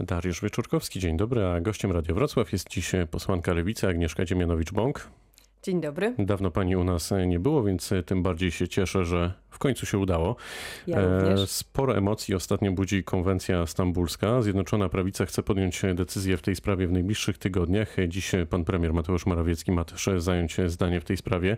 Dariusz Wieczorkowski, dzień dobry, a gościem Radia Wrocław jest dziś posłanka Lewicy Agnieszka Dziemianowicz-Bąk. Dzień dobry. Dawno pani u nas nie było, więc tym bardziej się cieszę, że w końcu się udało. Ja również. Sporo emocji ostatnio budzi konwencja stambulska. Zjednoczona Prawica chce podjąć decyzję w tej sprawie w najbliższych tygodniach. Dziś pan premier Mateusz Morawiecki ma też zająć zdanie w tej sprawie.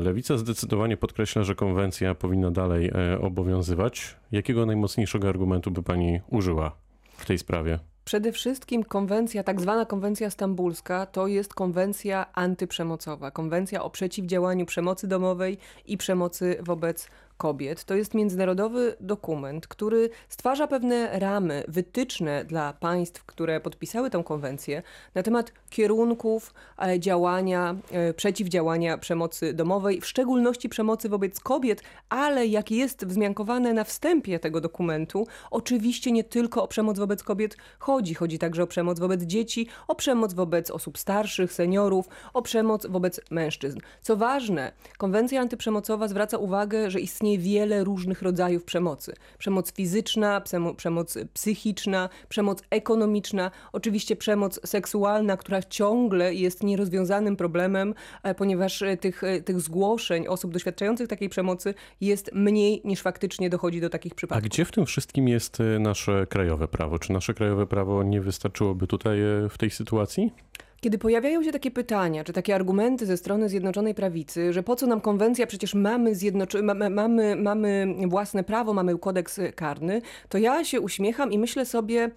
Lewica zdecydowanie podkreśla, że konwencja powinna dalej obowiązywać. Jakiego najmocniejszego argumentu by pani użyła w tej sprawie? Przede wszystkim konwencja, tak zwana konwencja stambulska, to jest konwencja antyprzemocowa. Konwencja o przeciwdziałaniu przemocy domowej i przemocy wobec kobiet. To jest międzynarodowy dokument, który stwarza pewne ramy, wytyczne dla państw, które podpisały tę konwencję na temat kierunków e, działania, e, przeciwdziałania przemocy domowej, w szczególności przemocy wobec kobiet, ale jak jest wzmiankowane na wstępie tego dokumentu, oczywiście nie tylko o przemoc wobec kobiet chodzi. Chodzi także o przemoc wobec dzieci, o przemoc wobec osób starszych, seniorów, o przemoc wobec mężczyzn. Co ważne, konwencja antyprzemocowa zwraca uwagę, że istnieje istnieje wiele różnych rodzajów przemocy. Przemoc fizyczna, przemoc psychiczna, przemoc ekonomiczna, oczywiście przemoc seksualna, która ciągle jest nierozwiązanym problemem, e, ponieważ e, tych, e, tych zgłoszeń osób doświadczających takiej przemocy jest mniej niż faktycznie dochodzi do takich przypadków. A gdzie w tym wszystkim jest nasze krajowe prawo? Czy nasze krajowe prawo nie wystarczyłoby tutaj w tej sytuacji? Kiedy pojawiają się takie pytania, czy takie argumenty ze strony Zjednoczonej Prawicy, że po co nam konwencja, przecież mamy, zjednoczo- mamy, mamy własne prawo, mamy kodeks karny, to ja się uśmiecham i myślę sobie,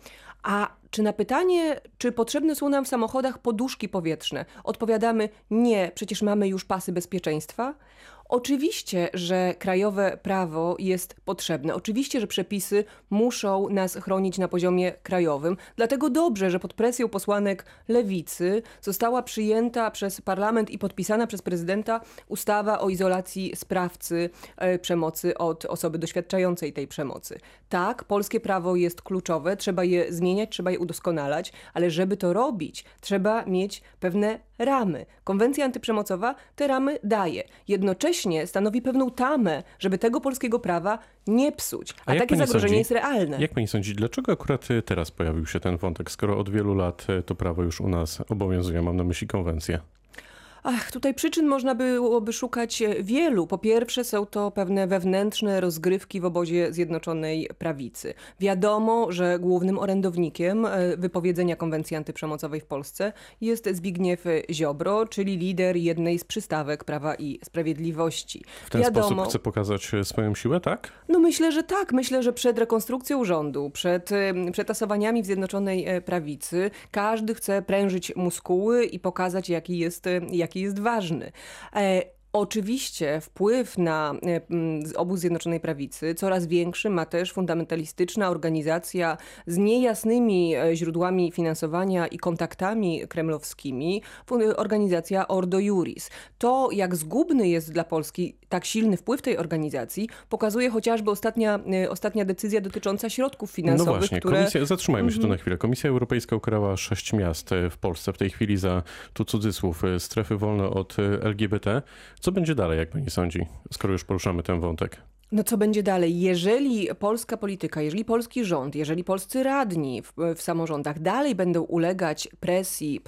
a czy na pytanie, czy potrzebne są nam w samochodach poduszki powietrzne, odpowiadamy nie, przecież mamy już pasy bezpieczeństwa? Oczywiście, że krajowe prawo jest potrzebne. Oczywiście, że przepisy muszą nas chronić na poziomie krajowym. Dlatego dobrze, że pod presją posłanek lewicy została przyjęta przez parlament i podpisana przez prezydenta ustawa o izolacji sprawcy e, przemocy od osoby doświadczającej tej przemocy. Tak, polskie prawo jest kluczowe, trzeba je zmieniać, trzeba je udoskonalać, ale żeby to robić, trzeba mieć pewne ramy. Konwencja antyprzemocowa te ramy daje. Jednocześnie stanowi pewną tamę, żeby tego polskiego prawa nie psuć. A, A takie zagrożenie sądzi, jest realne. Jak pani sądzi, dlaczego akurat teraz pojawił się ten wątek, skoro od wielu lat to prawo już u nas obowiązuje? Mam na myśli konwencję. Ach, tutaj przyczyn można byłoby szukać e, wielu. Po pierwsze są to pewne wewnętrzne rozgrywki w obozie Zjednoczonej Prawicy. Wiadomo, że głównym orędownikiem e, wypowiedzenia konwencji antyprzemocowej w Polsce jest Zbigniew Ziobro, czyli lider jednej z przystawek Prawa i Sprawiedliwości. W ten Wiadomo, sposób chce pokazać e, swoją siłę, tak? No myślę, że tak. Myślę, że przed rekonstrukcją rządu, przed przetasowaniami w Zjednoczonej Prawicy, każdy chce prężyć muskuły i pokazać, jaki jest, jaki jaki jest ważny. Oczywiście wpływ na e, obóz Zjednoczonej Prawicy coraz większy ma też fundamentalistyczna organizacja z niejasnymi e, źródłami finansowania i kontaktami kremlowskimi, organizacja Ordo Juris. To, jak zgubny jest dla Polski tak silny wpływ tej organizacji, pokazuje chociażby ostatnia, e, ostatnia decyzja dotycząca środków finansowych, no właśnie, które... Komisja, zatrzymajmy się tu mhm. na chwilę. Komisja Europejska ukarała sześć miast w Polsce w tej chwili za, tu cudzysłów, strefy wolne od LGBT. Co będzie dalej, jak pani sądzi, skoro już poruszamy ten wątek? No co będzie dalej? Jeżeli polska polityka, jeżeli polski rząd, jeżeli polscy radni w, w samorządach dalej będą ulegać presji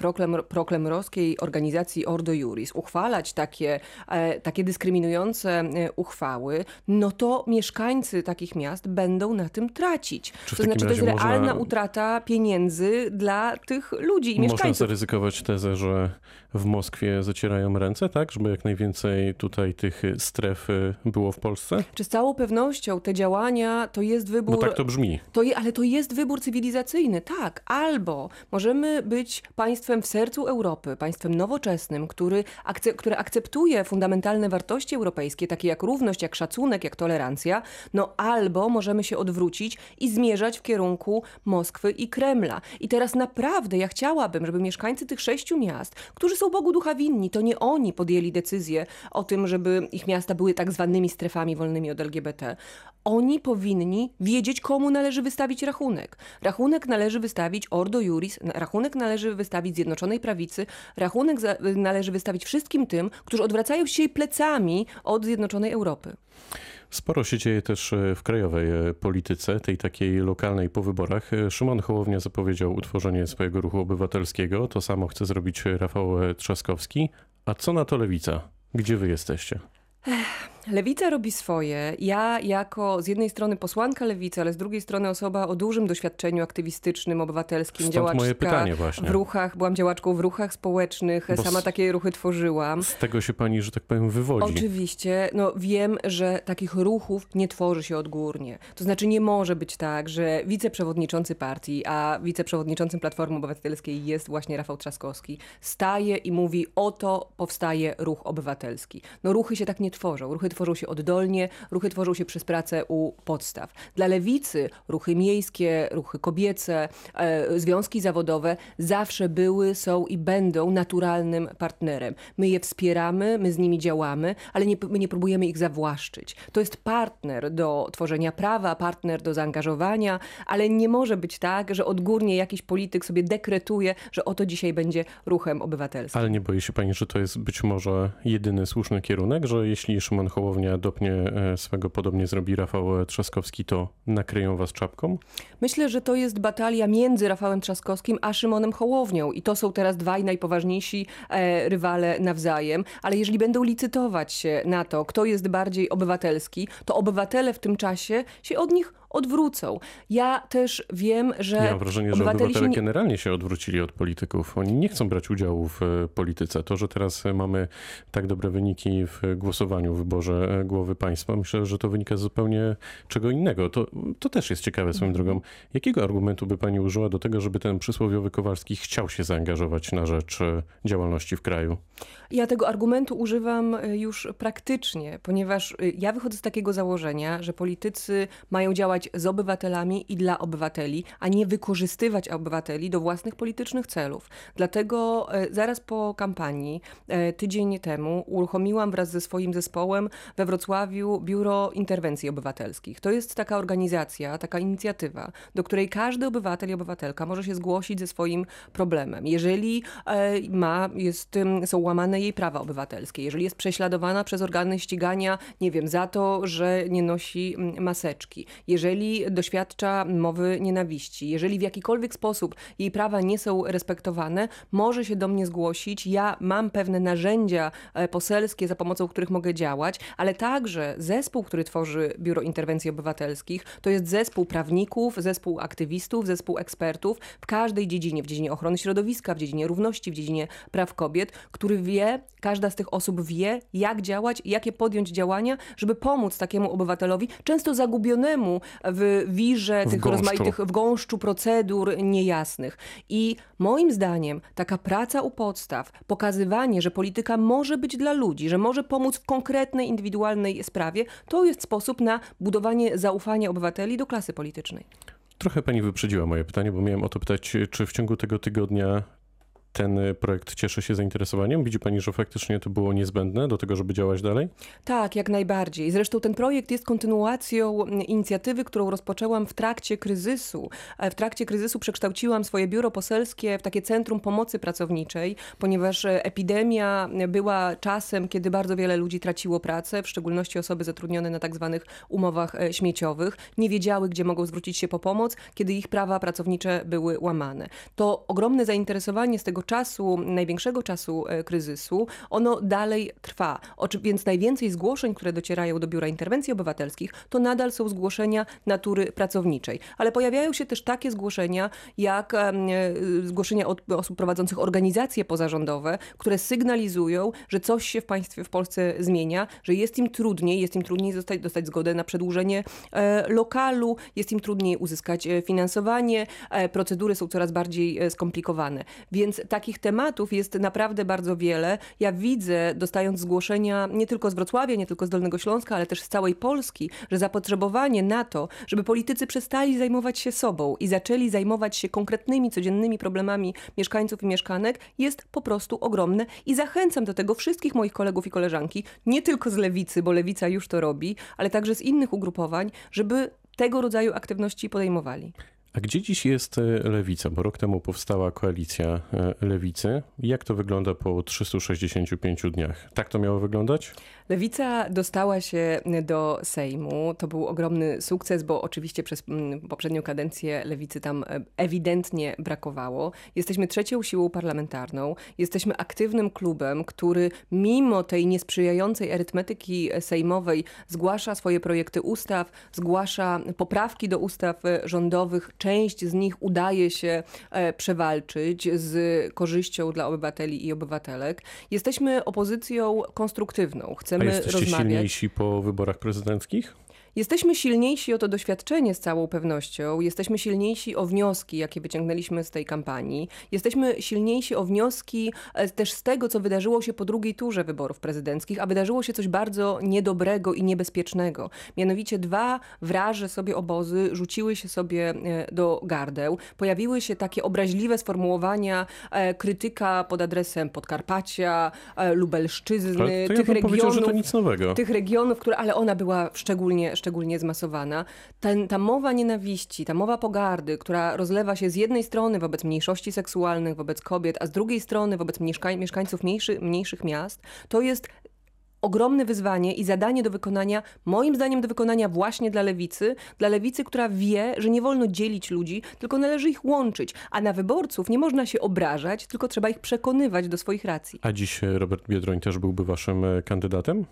proklemrowskiej organizacji Ordo Juris, uchwalać takie, e, takie dyskryminujące e, uchwały, no to mieszkańcy takich miast będą na tym tracić. Czy to znaczy to jest realna można, utrata pieniędzy dla tych ludzi i mieszkańców. Można zaryzykować tezę, że w Moskwie zacierają ręce, tak? Żeby jak najwięcej tutaj tych stref e, było w Polsce? Czy całą pewnością te działania to jest wybór. Bo tak to brzmi. To je, ale to jest wybór cywilizacyjny, tak. Albo możemy być państwem w sercu Europy, państwem nowoczesnym, który akce, które akceptuje fundamentalne wartości europejskie, takie jak równość, jak szacunek, jak tolerancja. No albo możemy się odwrócić i zmierzać w kierunku Moskwy i Kremla. I teraz naprawdę ja chciałabym, żeby mieszkańcy tych sześciu miast, którzy są Bogu ducha winni, to nie oni podjęli decyzję o tym, żeby ich miasta były tak zwanymi strefami wolnymi od LGBT, oni powinni wiedzieć, komu należy wystawić rachunek. Rachunek należy wystawić Ordo Juris, rachunek należy wystawić Zjednoczonej Prawicy, rachunek za, należy wystawić wszystkim tym, którzy odwracają się plecami od Zjednoczonej Europy. Sporo się dzieje też e, w krajowej e, polityce, tej takiej lokalnej po wyborach. E, Szymon Hołownia zapowiedział utworzenie swojego ruchu obywatelskiego. To samo chce zrobić Rafał Trzaskowski. A co na to lewica? Gdzie wy jesteście? Lewica robi swoje. Ja jako z jednej strony posłanka lewicy, ale z drugiej strony osoba o dużym doświadczeniu aktywistycznym, obywatelskim, Stąd działaczka moje pytanie właśnie. w ruchach, byłam działaczką w ruchach społecznych, Bo sama takie ruchy tworzyłam. Z tego się pani, że tak powiem, wywodzi. Oczywiście, no wiem, że takich ruchów nie tworzy się odgórnie. To znaczy nie może być tak, że wiceprzewodniczący partii, a wiceprzewodniczącym Platformy Obywatelskiej jest właśnie Rafał Trzaskowski, staje i mówi oto powstaje ruch obywatelski. No ruchy się tak nie tworzą. Ruchy tworzą się oddolnie, ruchy tworzą się przez pracę u podstaw. Dla lewicy ruchy miejskie, ruchy kobiece, e, związki zawodowe zawsze były, są i będą naturalnym partnerem. My je wspieramy, my z nimi działamy, ale nie, my nie próbujemy ich zawłaszczyć. To jest partner do tworzenia prawa, partner do zaangażowania, ale nie może być tak, że odgórnie jakiś polityk sobie dekretuje, że oto dzisiaj będzie ruchem obywatelskim. Ale nie boi się pani, że to jest być może jedyny słuszny kierunek, że jeśli Szymon Hołownia dopnie e, swego, podobnie zrobi Rafał Trzaskowski, to nakryją was czapką? Myślę, że to jest batalia między Rafałem Trzaskowskim a Szymonem Hołownią i to są teraz dwaj najpoważniejsi e, rywale nawzajem, ale jeżeli będą licytować się na to, kto jest bardziej obywatelski, to obywatele w tym czasie się od nich odwrócą. Ja też wiem, że Ja mam wrażenie, że obywatele nie... generalnie się odwrócili od polityków. Oni nie chcą brać udziału w e, polityce. To, że teraz mamy tak dobre wyniki w głosowaniu, w wyborze e, głowy państwa, myślę, że to wynika z zupełnie czego innego. To, to też jest ciekawe swoją Mhm. drogą. Jakiego argumentu by pani użyła do tego, żeby ten przysłowiowy Kowalski chciał się zaangażować na rzecz e, działalności w kraju? Ja tego argumentu używam już praktycznie, ponieważ ja wychodzę z takiego założenia, że politycy mają działać z obywatelami i dla obywateli, a nie wykorzystywać obywateli do własnych politycznych celów. Dlatego y, zaraz po kampanii, y, tydzień temu, uruchomiłam wraz ze swoim zespołem we Wrocławiu Biuro Interwencji Obywatelskich. To jest taka organizacja, taka inicjatywa, do której każdy obywatel i obywatelka może się zgłosić ze swoim problemem. Jeżeli e, ma, jest, są łamane jej prawa obywatelskie, jeżeli jest prześladowana przez organy ścigania, nie wiem, za to, że nie nosi mm, maseczki, jeżeli doświadcza mowy nienawiści, jeżeli w jakikolwiek sposób jej prawa nie są respektowane, może się do mnie zgłosić. Ja mam pewne narzędzia e, poselskie, za pomocą których mogę działać, ale także zespół, który tworzy Biuro Interwencji Obywatelskich, to jest zespół prawników, zespół aktywistów, zespół ekspertów w każdej dziedzinie, w dziedzinie ochrony środowiska, w dziedzinie równości, w dziedzinie praw kobiet, który wie, każda z tych osób wie, jak działać, jakie podjąć działania, żeby pomóc takiemu obywatelowi, często zagubionemu w wirze W tych gąszczu. rozmaitych, w gąszczu procedur niejasnych. I moim zdaniem taka praca u podstaw, pokazywanie, że polityka może być dla ludzi, że może pomóc w konkretnej, indywidualnej sprawie, to jest sposób na budowanie zaufania obywateli do klasy politycznej. Trochę pani wyprzedziła moje pytanie, bo miałem o to pytać, czy w ciągu tego tygodnia ten e, projekt cieszy się zainteresowaniem? Widzi pani, że faktycznie to było niezbędne do tego, żeby działać dalej? Tak, jak najbardziej. Zresztą ten projekt jest kontynuacją mm, inicjatywy, którą rozpoczęłam w trakcie kryzysu. E, W trakcie kryzysu przekształciłam swoje biuro poselskie w takie centrum pomocy pracowniczej, ponieważ e, epidemia była czasem, kiedy bardzo wiele ludzi traciło pracę, w szczególności osoby zatrudnione na tak zwanych umowach e, śmieciowych, nie wiedziały, gdzie mogą zwrócić się po pomoc, kiedy ich prawa pracownicze były łamane. To ogromne zainteresowanie z tego czasu, największego czasu e, kryzysu, ono dalej trwa. Oczy- Więc najwięcej zgłoszeń, które docierają do Biura Interwencji Obywatelskich, to nadal są zgłoszenia natury pracowniczej. Ale pojawiają się też takie zgłoszenia, jak e, zgłoszenia od osób prowadzących organizacje pozarządowe, które sygnalizują, że coś się w państwie w Polsce zmienia, że jest im trudniej, jest im trudniej dostać, dostać zgodę na przedłużenie e, lokalu, jest im trudniej uzyskać finansowanie, procedury są coraz bardziej skomplikowane. Więc takich tematów jest naprawdę bardzo wiele. Ja widzę, dostając zgłoszenia nie tylko z Wrocławia, nie tylko z Dolnego Śląska, ale też z całej Polski, że zapotrzebowanie na to, żeby politycy przestali zajmować się sobą i zaczęli zajmować się konkretnymi, codziennymi problemami mieszkańców i mieszkanek, jest po prostu ogromne. I zachęcam do tego wszystkich moich kolegów i koleżanki, nie tylko z lewicy, bo lewica już to robi, ale także z innych ugrupowań, żeby tego rodzaju aktywności podejmowali. A gdzie dziś jest e, lewica? Bo rok temu powstała koalicja e, lewicy. Jak to wygląda po 365 dniach? Tak to miało wyglądać? Lewica dostała się do Sejmu. To był ogromny sukces, bo oczywiście przez mm, poprzednią kadencję lewicy tam e, ewidentnie brakowało. Jesteśmy trzecią siłą parlamentarną. Jesteśmy aktywnym klubem, który mimo tej niesprzyjającej arytmetyki sejmowej zgłasza swoje projekty ustaw, zgłasza poprawki do ustaw rządowych. Część z nich udaje się e, przewalczyć z korzyścią dla obywateli i obywatelek. Jesteśmy opozycją konstruktywną. Chcemy A jesteście rozmawiać. silniejsi po wyborach prezydenckich? Jesteśmy silniejsi o to doświadczenie z całą pewnością. Jesteśmy silniejsi o wnioski, jakie wyciągnęliśmy z tej kampanii. Jesteśmy silniejsi o wnioski e, też z tego, co wydarzyło się po drugiej turze wyborów prezydenckich, a wydarzyło się coś bardzo niedobrego i niebezpiecznego. Mianowicie dwa wraże sobie obozy rzuciły się sobie e, do gardeł. Pojawiły się takie obraźliwe sformułowania e, krytyka pod adresem Podkarpacia, Lubelszczyzny, ja tych regionów tych regionów, które, ale ona była szczególnie, szczególnie zmasowana. Ten, ta mowa nienawiści, ta mowa pogardy, która rozlewa się z jednej strony wobec mniejszości seksualnych, wobec kobiet, a z drugiej strony wobec mieszkań, mieszkańców mniejszy, mniejszych miast, to jest ogromne wyzwanie i zadanie do wykonania, moim zdaniem do wykonania właśnie dla lewicy, dla lewicy, która wie, że nie wolno dzielić ludzi, tylko należy ich łączyć, a na wyborców nie można się obrażać, tylko trzeba ich przekonywać do swoich racji. A dziś Robert Biedroń też byłby waszym e, kandydatem?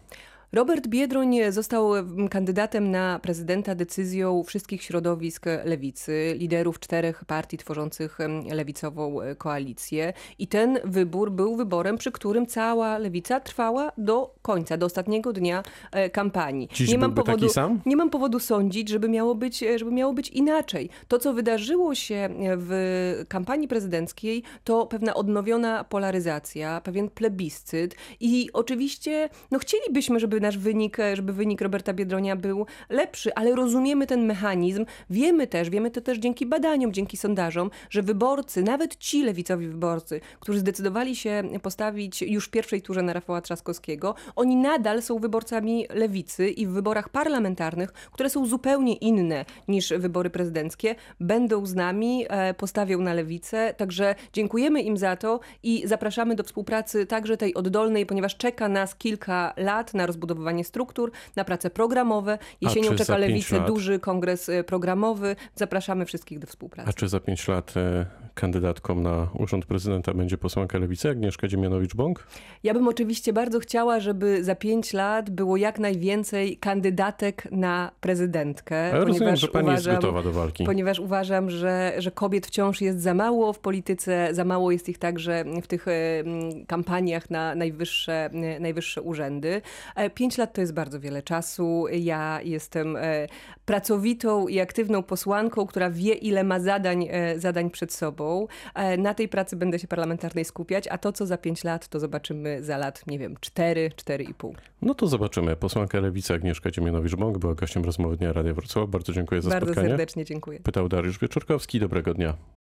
Robert Biedroń został mm, kandydatem na prezydenta decyzją wszystkich środowisk lewicy, liderów czterech partii tworzących em, lewicową e, koalicję. I ten wybór był wyborem, przy którym cała lewica trwała do końca, do ostatniego dnia e, kampanii. Dziś byłby taki sam? Nie mam powodu sądzić, żeby miało, być, e, żeby miało być inaczej. To, co wydarzyło się w kampanii prezydenckiej, to pewna odnowiona polaryzacja, pewien plebiscyt i oczywiście no, chcielibyśmy, żeby nasz wynik, e, żeby wynik Roberta Biedronia był lepszy, ale rozumiemy ten mechanizm. Wiemy też, wiemy to też dzięki badaniom, dzięki sondażom, że wyborcy, nawet ci lewicowi wyborcy, którzy zdecydowali się postawić już w pierwszej turze na Rafała Trzaskowskiego, oni nadal są wyborcami lewicy i w wyborach parlamentarnych, które są zupełnie inne niż wybory prezydenckie, będą z nami, e, postawią na lewicę. Także dziękujemy im za to i zapraszamy do współpracy także tej oddolnej, ponieważ czeka nas kilka lat na rozbudowanie struktur, na prace programowe. Jesienią czeka pięć lewicę lat? duży kongres e, programowy. Zapraszamy wszystkich do współpracy. A czy za 5 lat e, kandydatką na urząd prezydenta będzie posłanka lewicy Agnieszka Dziemianowicz-Bąk? Ja bym oczywiście bardzo chciała, żeby za pięć lat było jak najwięcej kandydatek na prezydentkę. Ale rozumiem, że pani jest uważam- gotowa do walki. Ponieważ uważam, że, że kobiet wciąż jest za mało w polityce, za mało jest ich także w tych e, kampaniach na najwyższe, e, najwyższe urzędy. Pięć lat to jest bardzo wiele czasu. Ja jestem e, pracowitą i aktywną posłanką, która wie, ile ma zadań, e, zadań przed sobą. E, Na tej pracy będę się parlamentarnej skupiać, a to, co za pięć lat, to zobaczymy za lat, nie wiem, cztery, cztery i pół. No to zobaczymy. Posłanka lewicy Agnieszka Dziemianowicz-Bąk była gościem rozmowy Dnia Radia Wrocław. Bardzo dziękuję za Bardzo spotkanie. serdecznie dziękuję. Pytał Dariusz Wieczorkowski. Dobrego dnia.